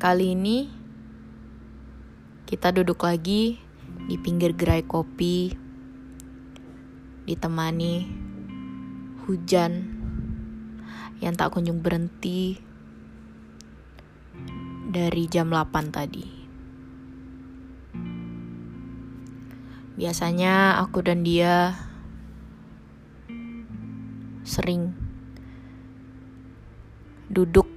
Kali ini kita duduk lagi di pinggir gerai kopi, ditemani hujan yang tak kunjung berhenti dari jam 8 tadi. Biasanya aku dan dia sering duduk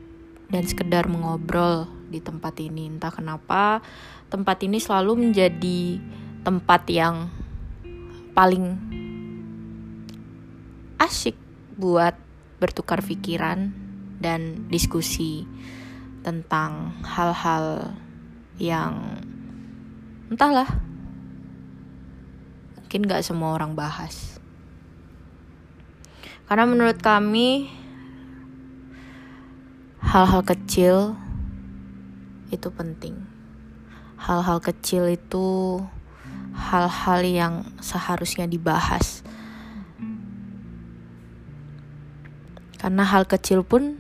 dan sekedar mengobrol di tempat ini. Entah kenapa tempat ini selalu menjadi tempat yang paling asyik buat bertukar pikiran dan diskusi tentang hal-hal yang entahlah mungkin gak semua orang bahas karena menurut kami hal-hal kecil itu penting. Hal-hal kecil itu hal-hal yang seharusnya dibahas. Karena hal kecil pun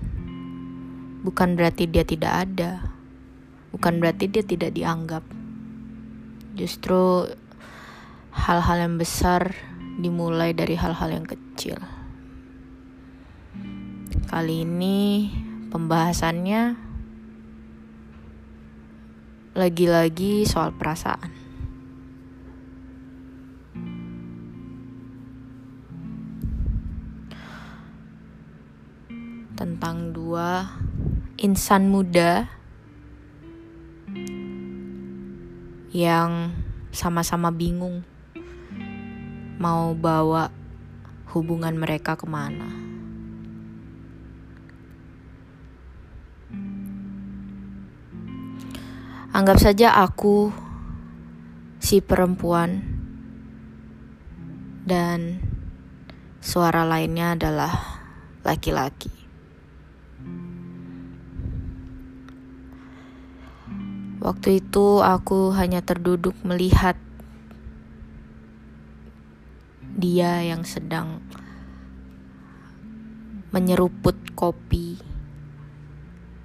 bukan berarti dia tidak ada. Bukan berarti dia tidak dianggap. Justru hal-hal yang besar dimulai dari hal-hal yang kecil. Kali ini pembahasannya lagi-lagi soal perasaan. Tentang dua insan muda yang sama-sama bingung mau bawa hubungan mereka ke mana. Anggap saja aku si perempuan dan suara lainnya adalah laki-laki. Waktu itu aku hanya terduduk melihat dia yang sedang menyeruput kopi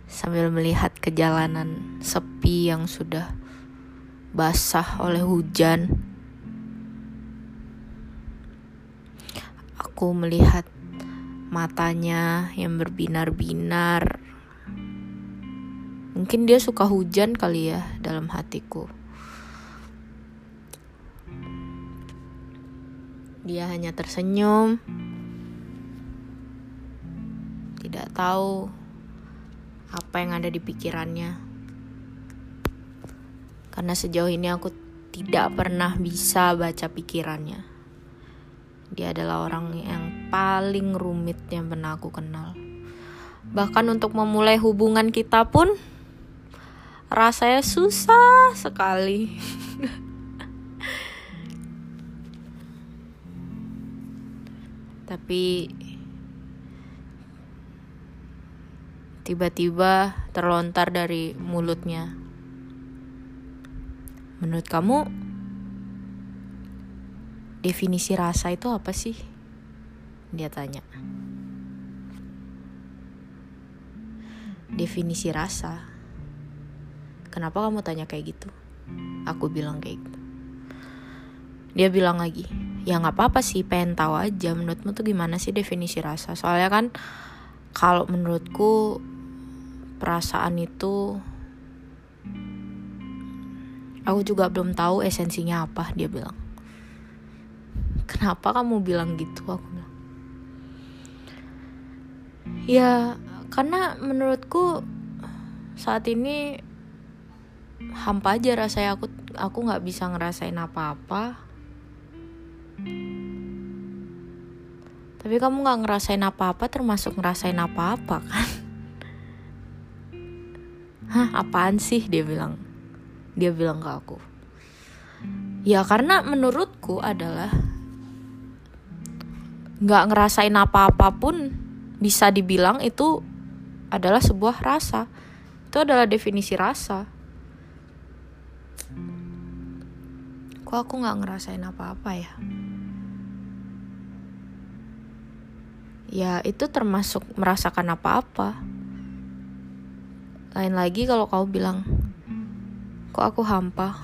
sambil melihat ke jalanan sepi yang sudah basah oleh hujan. Aku melihat matanya yang berbinar-binar. Mungkin dia suka hujan kali ya dalam hatiku. Dia hanya tersenyum. Tidak tahu apa yang ada di pikirannya. Karena sejauh ini aku tidak pernah bisa baca pikirannya. Dia adalah orang yang paling rumit yang pernah aku kenal. Bahkan untuk memulai hubungan kita pun rasanya susah sekali. Tapi tiba-tiba terlontar dari mulutnya. Menurut kamu, definisi rasa itu apa sih? Dia tanya. Definisi rasa. Kenapa kamu tanya kayak gitu? Aku bilang kayak gitu. Dia bilang lagi, ya nggak apa-apa sih, pengen tahu aja. Menurutmu tuh gimana sih definisi rasa? Soalnya kan kalau menurutku perasaan itu aku juga belum tahu esensinya apa dia bilang. Kenapa kamu bilang gitu? Aku bilang. Ya karena menurutku saat ini hampa aja rasanya. Aku aku nggak bisa ngerasain apa-apa. Tapi kamu nggak ngerasain apa-apa termasuk ngerasain apa-apa kan hah apaan sih? Dia bilang. Dia bilang ke aku. Ya karena menurutku adalah nggak ngerasain apa apa pun bisa dibilang itu adalah sebuah rasa. Itu adalah definisi rasa. Kok aku nggak ngerasain apa-apa ya? Ya itu termasuk merasakan apa-apa lain lagi kalau kau bilang kok aku hampa?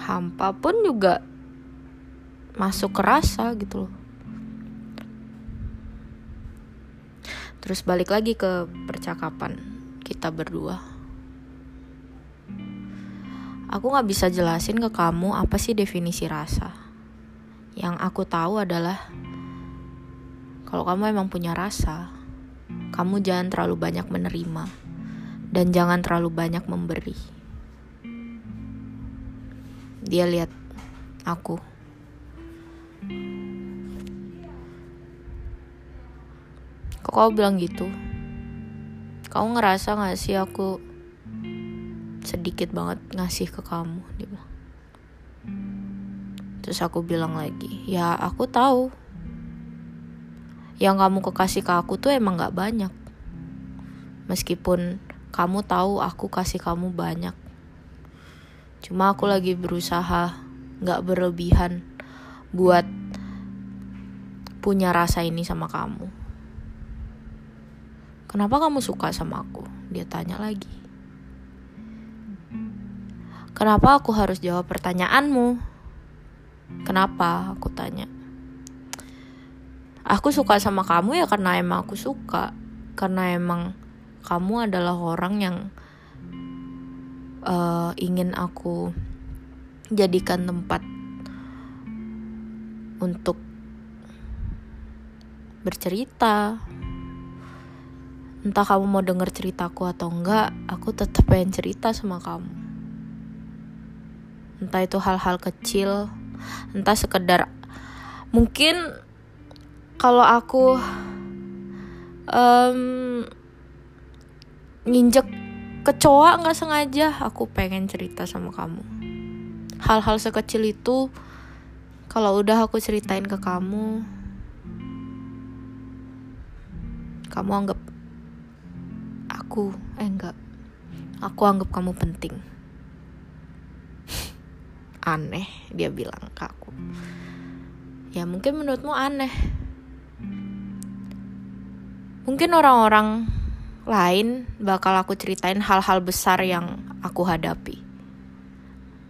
Hampa pun juga masuk ke rasa gitu loh. Terus balik lagi ke percakapan kita berdua. Aku gak bisa jelasin ke kamu apa sih definisi rasa. Yang aku tahu adalah kalau kamu emang punya rasa kamu jangan terlalu banyak menerima dan jangan terlalu banyak memberi. Dia lihat aku. Kok kau bilang gitu? Kau ngerasa gak sih aku sedikit banget ngasih ke kamu? Dia bilang. Terus aku bilang lagi ya aku tahu yang kamu kekasih ke aku tuh emang gak banyak meskipun kamu tahu aku kasih kamu banyak cuma aku lagi berusaha gak berlebihan buat punya rasa ini sama kamu. Kenapa kamu suka sama aku? Dia tanya lagi. Kenapa aku harus jawab pertanyaanmu? Kenapa? Aku tanya. Aku suka sama kamu ya karena emang aku suka. Karena emang kamu adalah orang yang uh, ingin aku jadikan tempat untuk bercerita entah kamu mau denger ceritaku atau enggak aku tetap pengen cerita sama kamu entah itu hal-hal kecil entah sekedar mungkin kalau aku um, nginjek kecoa nggak sengaja aku pengen cerita sama kamu. Hal-hal sekecil itu kalau udah aku ceritain ke kamu kamu anggap aku eh enggak aku anggap kamu penting. Aneh dia bilang ke aku. Ya mungkin menurutmu aneh mungkin orang-orang lain bakal aku ceritain hal-hal besar yang aku hadapi.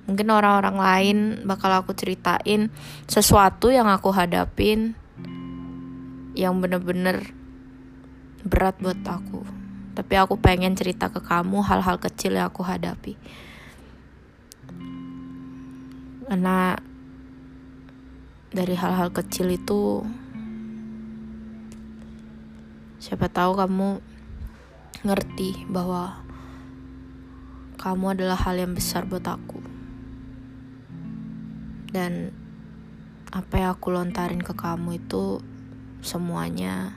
Mungkin orang-orang lain bakal aku ceritain sesuatu yang aku hadapin yang bener-bener berat buat aku. Tapi aku pengen cerita ke kamu hal-hal kecil yang aku hadapi. Karena dari hal-hal kecil itu siapa tahu kamu ngerti bahwa kamu adalah hal yang besar buat aku. Dan apa yang aku lontarin ke kamu itu semuanya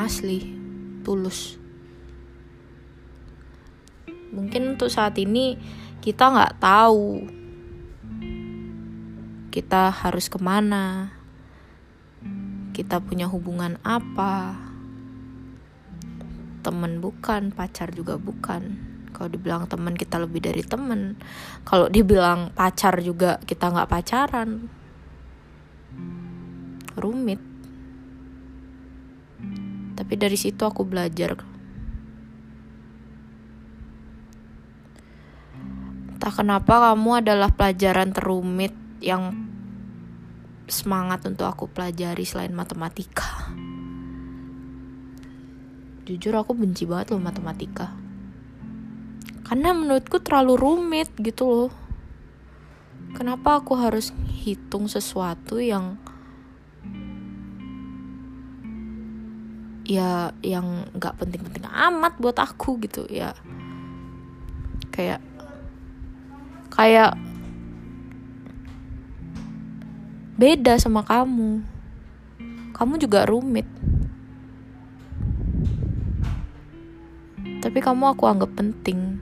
asli tulus. Mungkin untuk saat ini kita nggak tahu kita harus ke mana kita punya hubungan apa? Temen bukan pacar juga bukan. Kalau dibilang teman kita lebih dari temen. Kalau dibilang pacar juga kita nggak pacaran. Rumit. Tapi dari situ aku belajar. Entah kenapa kamu adalah pelajaran terumit yang semangat untuk aku pelajari selain matematika. Jujur aku benci banget loh matematika. Karena menurutku terlalu rumit gitu loh. Kenapa aku harus hitung sesuatu yang ya yang nggak penting-penting amat buat aku gitu ya. Kayak kayak beda sama kamu kamu juga rumit tapi kamu aku anggap penting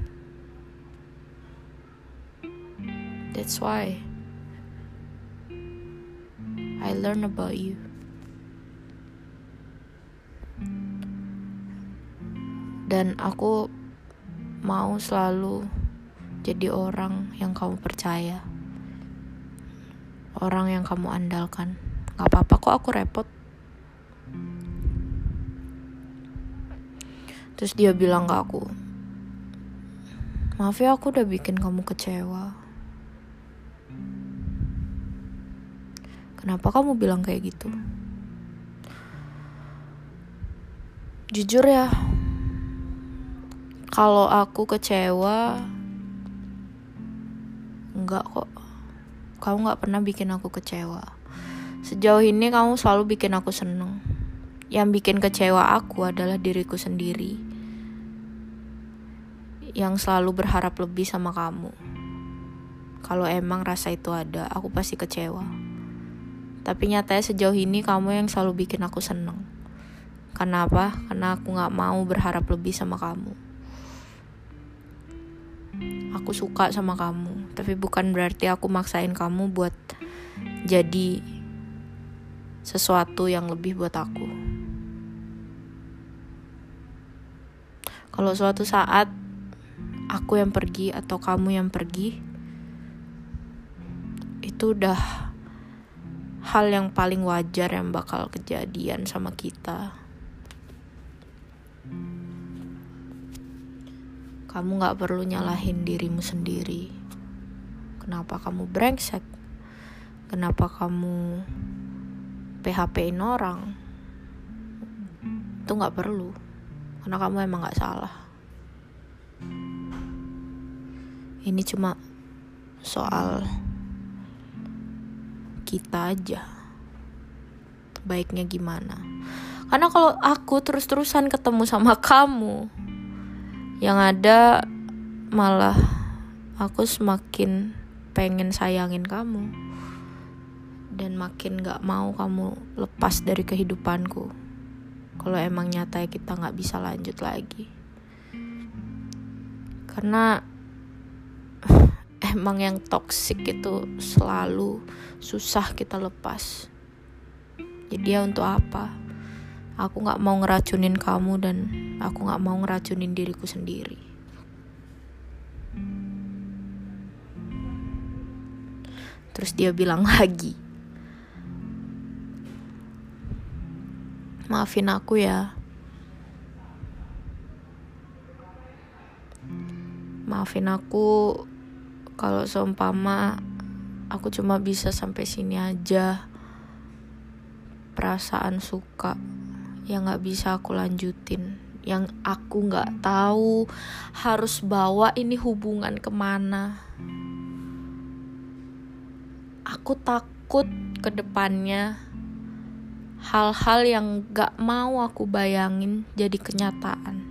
That's why I learn about you. Dan aku mau selalu jadi orang yang kamu percaya. Orang yang kamu andalkan. Gak apa-apa kok aku repot. terus dia bilang ke aku maaf ya aku udah bikin kamu kecewa kenapa kamu bilang kayak gitu jujur ya kalau aku kecewa enggak kok kamu nggak pernah bikin aku kecewa. Sejauh ini kamu selalu bikin aku seneng. Yang bikin kecewa aku adalah diriku sendiri. Yang selalu berharap lebih sama kamu. Kalau emang rasa itu ada aku pasti kecewa. Tapi nyatanya sejauh ini kamu yang selalu bikin aku seneng. Kenapa? Karena aku gak mau berharap lebih sama kamu aku suka sama kamu. Tapi bukan berarti aku maksain kamu buat jadi sesuatu yang lebih buat aku. Kalau suatu saat aku yang pergi atau kamu yang pergi itu udah hal yang paling wajar yang bakal kejadian sama kita Kamu gak perlu nyalahin dirimu sendiri. Kenapa kamu brengsek? Kenapa kamu PHP-in orang? Itu gak perlu. Karena kamu emang gak salah. Ini cuma soal kita aja. Baiknya gimana? Karena kalau aku terus-terusan ketemu sama kamu, yang ada malah aku semakin pengen sayangin kamu. Dan makin gak mau kamu lepas dari kehidupanku. Kalau emang nyata ya kita gak bisa lanjut lagi. Karena emang yang toxic itu selalu susah kita lepas. Jadi ya untuk apa aku gak mau ngeracunin kamu dan aku gak mau ngeracunin diriku sendiri. Terus dia bilang lagi maafin aku ya. Maafin aku kalau seumpama aku cuma bisa sampai sini aja. Perasaan suka yang nggak bisa aku lanjutin yang aku nggak tahu harus bawa ini hubungan ke mana. Aku takut ke depannya. Hal-hal yang gak mau aku bayangin jadi kenyataan.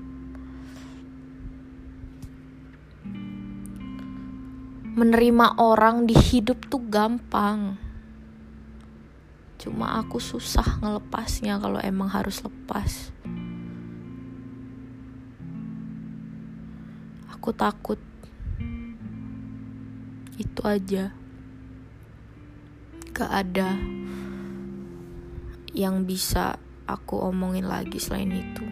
Menerima orang di hidup tuh gampang Cuma aku susah ngelepasnya kalau emang harus lepas. Aku takut. Itu aja. Gak ada yang bisa aku omongin lagi selain itu.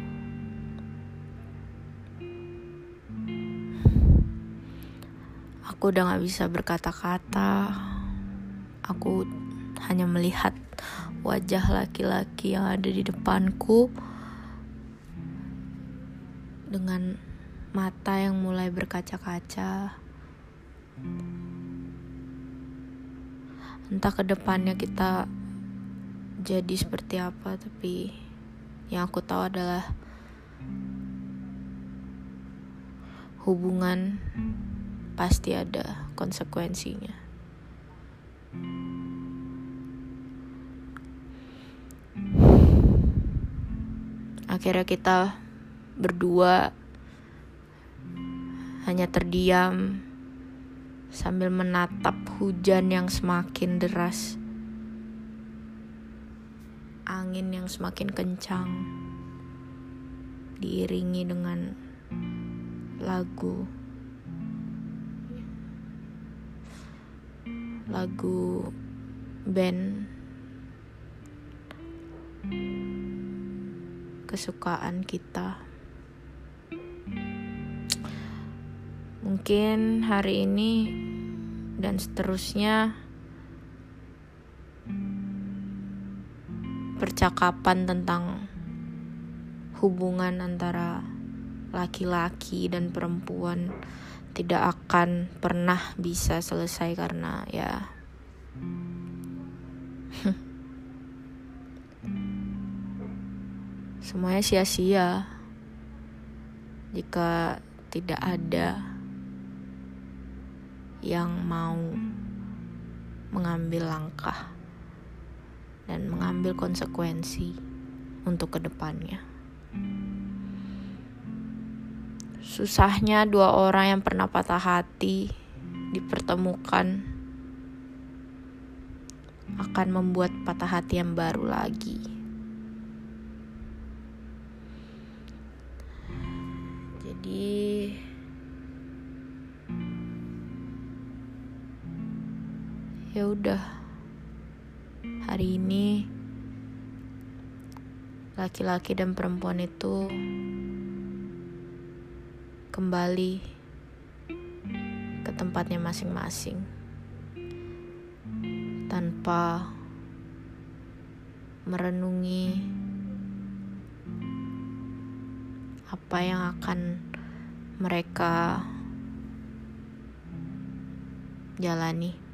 Aku udah gak bisa berkata-kata. Aku hanya melihat wajah laki-laki yang ada di depanku dengan mata yang mulai berkaca-kaca. Entah ke depannya kita jadi seperti apa, tapi yang aku tahu adalah hubungan pasti ada konsekuensinya. Akhirnya kita berdua hanya terdiam sambil menatap hujan yang semakin deras angin yang semakin kencang diiringi dengan lagu lagu band kesukaan kita. Mungkin hari ini dan seterusnya percakapan tentang hubungan antara laki-laki dan perempuan tidak akan pernah bisa selesai karena ya semuanya sia-sia jika tidak ada yang mau mengambil langkah dan mengambil konsekuensi untuk ke depannya. Susahnya dua orang yang pernah patah hati dipertemukan akan membuat patah hati yang baru lagi. Jadi ya udah hari ini laki-laki dan perempuan itu kembali ke tempatnya masing-masing tanpa merenungi apa yang akan mereka jalani.